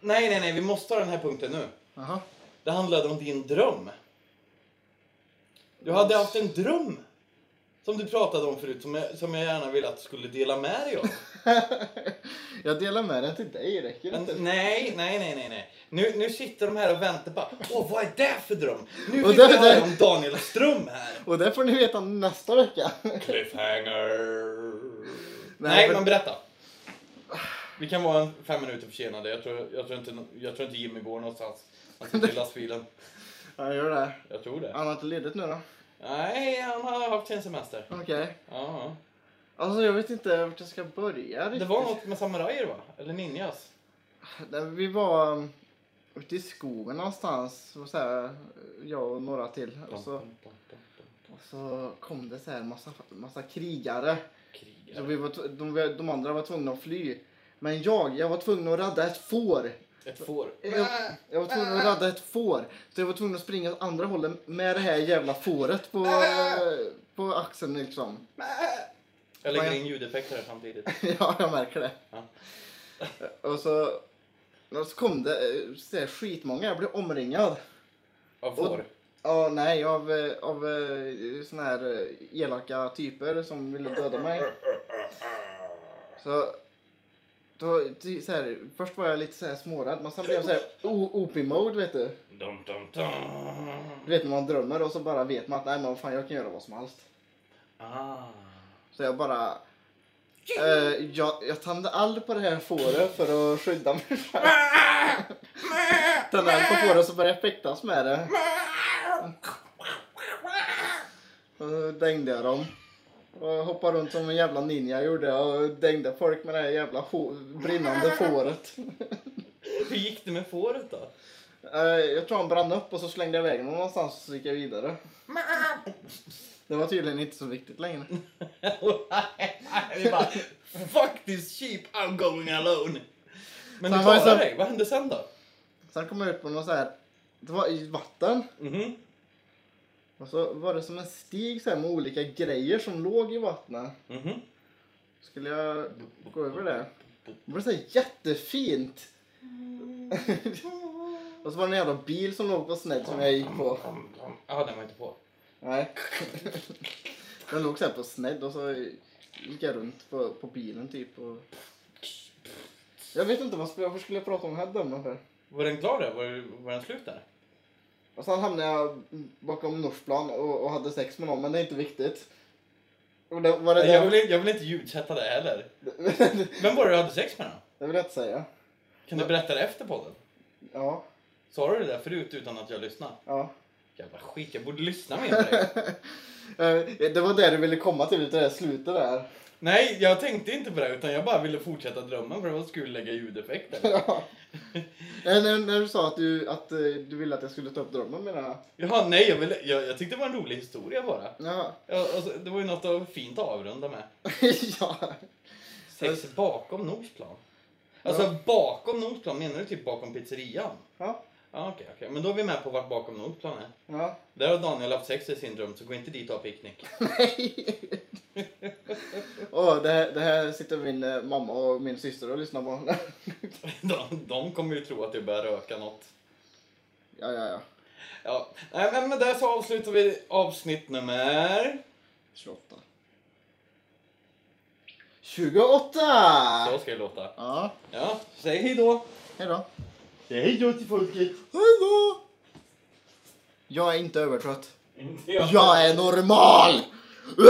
Nej, nej, nej, vi måste ta den här punkten nu. Jaha. Det handlade om din dröm. Du hade haft en dröm. Som du pratade om förut, som jag, som jag gärna ville att du skulle dela med dig av. Jag delar med den till dig, räcker det inte? nej, nej, nej, nej, nej. Nu, nu sitter de här och väntar bara. Åh, vad är det för dröm? Nu vill vi höra om Daniel Ström här. Och det får ni veta nästa vecka. Cliffhanger. Nej, Nej, men men- berätta. Vi kan vara en fem minuter försenade. Jag tror, jag tror, inte, jag tror inte Jimmy går någonstans. Han sitter i lastbilen. Ja, gör det. Jag tror det. Han har inte ledigt nu då? Nej, han har haft sin semester. Okej. Ja. Alltså jag vet inte vart jag ska börja Det riktigt. var något med samurajer va? Eller ninjas? Vi var um, ute i skogen någonstans. Och så här, jag och några till. Och så, och så kom det så här massa, massa krigare. Så Krigare. vi var, de, de andra var tvungna att fly. Men jag, jag var tvungen att rädda ett får. Ett får. Jag, jag var tvungen att rädda ett får. Så jag var tvungen att springa åt andra hållet med det här jävla fåret på, på axeln liksom. Jag lägger in ljudeffekter här samtidigt. ja, jag märker det. Ja. Och så, och så kom det så här, skitmånga. Jag blev omringad. Av får. Ja, nej, av, av eh, såna här eh, elaka typer som ville döda mig. Så, då, så här, först var jag lite så här smårädd, men sen blev jag så här OP-mode, vet du. Dum, dum, dum. Du vet när man drömmer och så bara vet man att nej men fan jag kan göra vad som helst. Ah. Så jag bara... Eh, jag, jag tände eld på det här fåret för att skydda mig själv. Tände eld på fåret så började jag fäktas med det. Och så dängde jag dem. Och hoppade runt som en jävla ninja gjorde och dängde folk med det här jävla brinnande fåret. Hur gick det med fåret då? Eh, jag tror han brann upp och så slängde jag iväg honom någonstans och så gick jag vidare. Det var tydligen inte så viktigt längre. Vi bara, fuck this sheep, I'm going alone. Men du Sen det klarade så- dig, vad hände sen då? Sen kom jag ut på något så här, det var i vatten. Mhm. Och så var det som en stig så här med olika grejer som låg i vattnet. Mhm. Skulle jag gå över det? Det var så här jättefint. och så var det en jävla bil som låg på snedd som jag gick på. Ja, den var inte på. Nej. Den låg så här på snedd och så gick jag runt på, på bilen typ. Och... Jag vet inte vad skulle- varför skulle jag prata om den här dömen för. Var den klar där? Var, var den slut där? Och sen hamnade jag bakom Norsplan och, och hade sex med någon, men det är inte viktigt. Och det, var det Jag vill, jag vill inte ljudsätta det heller. Vem var det du hade sex med då? det vill jag inte säga. Kan du berätta det efter podden? Ja, Sa du det där förut utan att jag lyssnade? ja. Jävla skit, jag borde lyssna mer på dig. Eh, Det var det du ville komma till, det där slutet där. Nej, jag tänkte inte på det utan jag bara ville fortsätta drömmen för det var skulle lägga ljudeffekter. Ja. När, när du sa att du, att eh, du ville att jag skulle ta upp drömmen menar jag. Jaha, nej, jag, ville, jag, jag tyckte det var en rolig historia bara. Ja. Ja, alltså, det var ju något av fint att avrunda med. ja. Sex bakom Norsplan. Alltså bakom Norsplan, menar du typ bakom pizzerian? Ja. Ja, okej, okej. Men då är vi med på vart bakom Norsplan är. Ja. Där har Daniel haft sex i sin dröm, så gå inte dit och ha picknick. Nej. Åh, det, här, det här sitter min eh, mamma och min syster och lyssnar på. De, de kommer ju tro att jag börjar röka något. ja, ja, ja. Ja, nej, men med det så avslutar vi avsnitt nummer... 28. 28! Så ska det låta. Ja. Ja, säg hej då. Hej då. Säg hej då till folket. Hej då! Jag är inte övertrött. Inte jag. Jag är normal! Det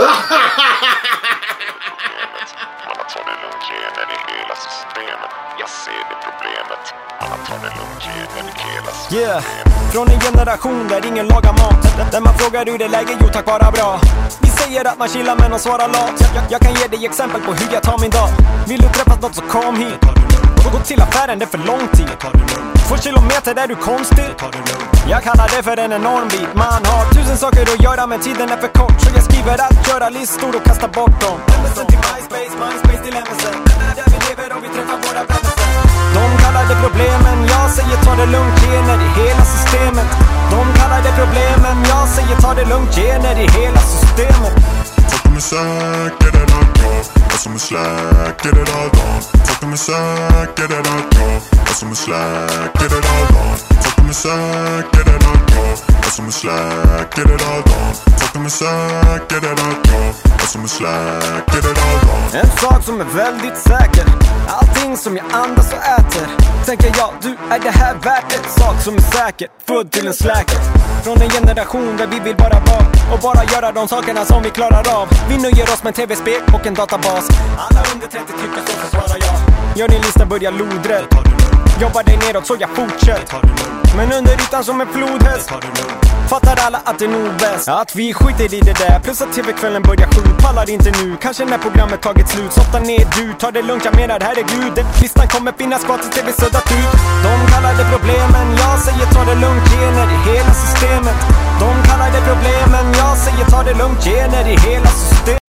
lugnt, gener i hela systemet. Jag ser det problemet. Det lugnt, gener i hela Yeah, systemet. från en generation där ingen lagar mat Där man frågar hur det är läget, jo tack vara bra Vi säger att man chillar men de svarar lat jag, jag kan ge dig exempel på hur jag tar min dag Vill du träffa något så kom hit Gå- Gå till affären, det är för lång tid Två kilometer, där du konstig? Jag kallar det för en enorm bit. Man har tusen saker att göra men tiden är för kort. Så jag skriver allt, göra listor och kasta bort dem. MSN till MySpace, MySpace till MSN. Där vi lever och vi träffar våra vänner. De kallar det problemen, jag säger ta det lugnt, gener i hela systemet. De kallar det problemen, jag säger ta det lugnt, gener i hela systemet. Folk de är säkert att jag är som en släker hela dagen Folk de är säkert att jag är som en släker hela dagen Folk de är säkert att jag är som en släker hela dagen Folk dem är det jag Vad som är släker, det där En sak som är väldigt säker. Allting som jag andas och äter. Tänker jag, du är det här värt det? Sak som är säker, född till en släker Från en generation där vi vill bara vara Och bara göra de sakerna som vi klarar av. Vi nöjer oss med en tv-spel och en databas. Alla under 30 tycker så, försvarar jag. Gör din lista, börja lodrätt. Jobbar dig neråt så jag fortsätter. Men under ytan som en flodhäst Fattar alla att det är nog bäst. Att vi skiter i det där Plus att tv-kvällen börjar sju. Pallar inte nu Kanske när programmet tagit slut. Sotta ner du Ta det lugnt jag menar herregud Den listan kommer finnas kvar tills tv suddat ut. De kallar det problemen Jag säger ta det lugnt Gener i hela systemet. De kallar det problemen Jag säger ta det lugnt Gener i hela systemet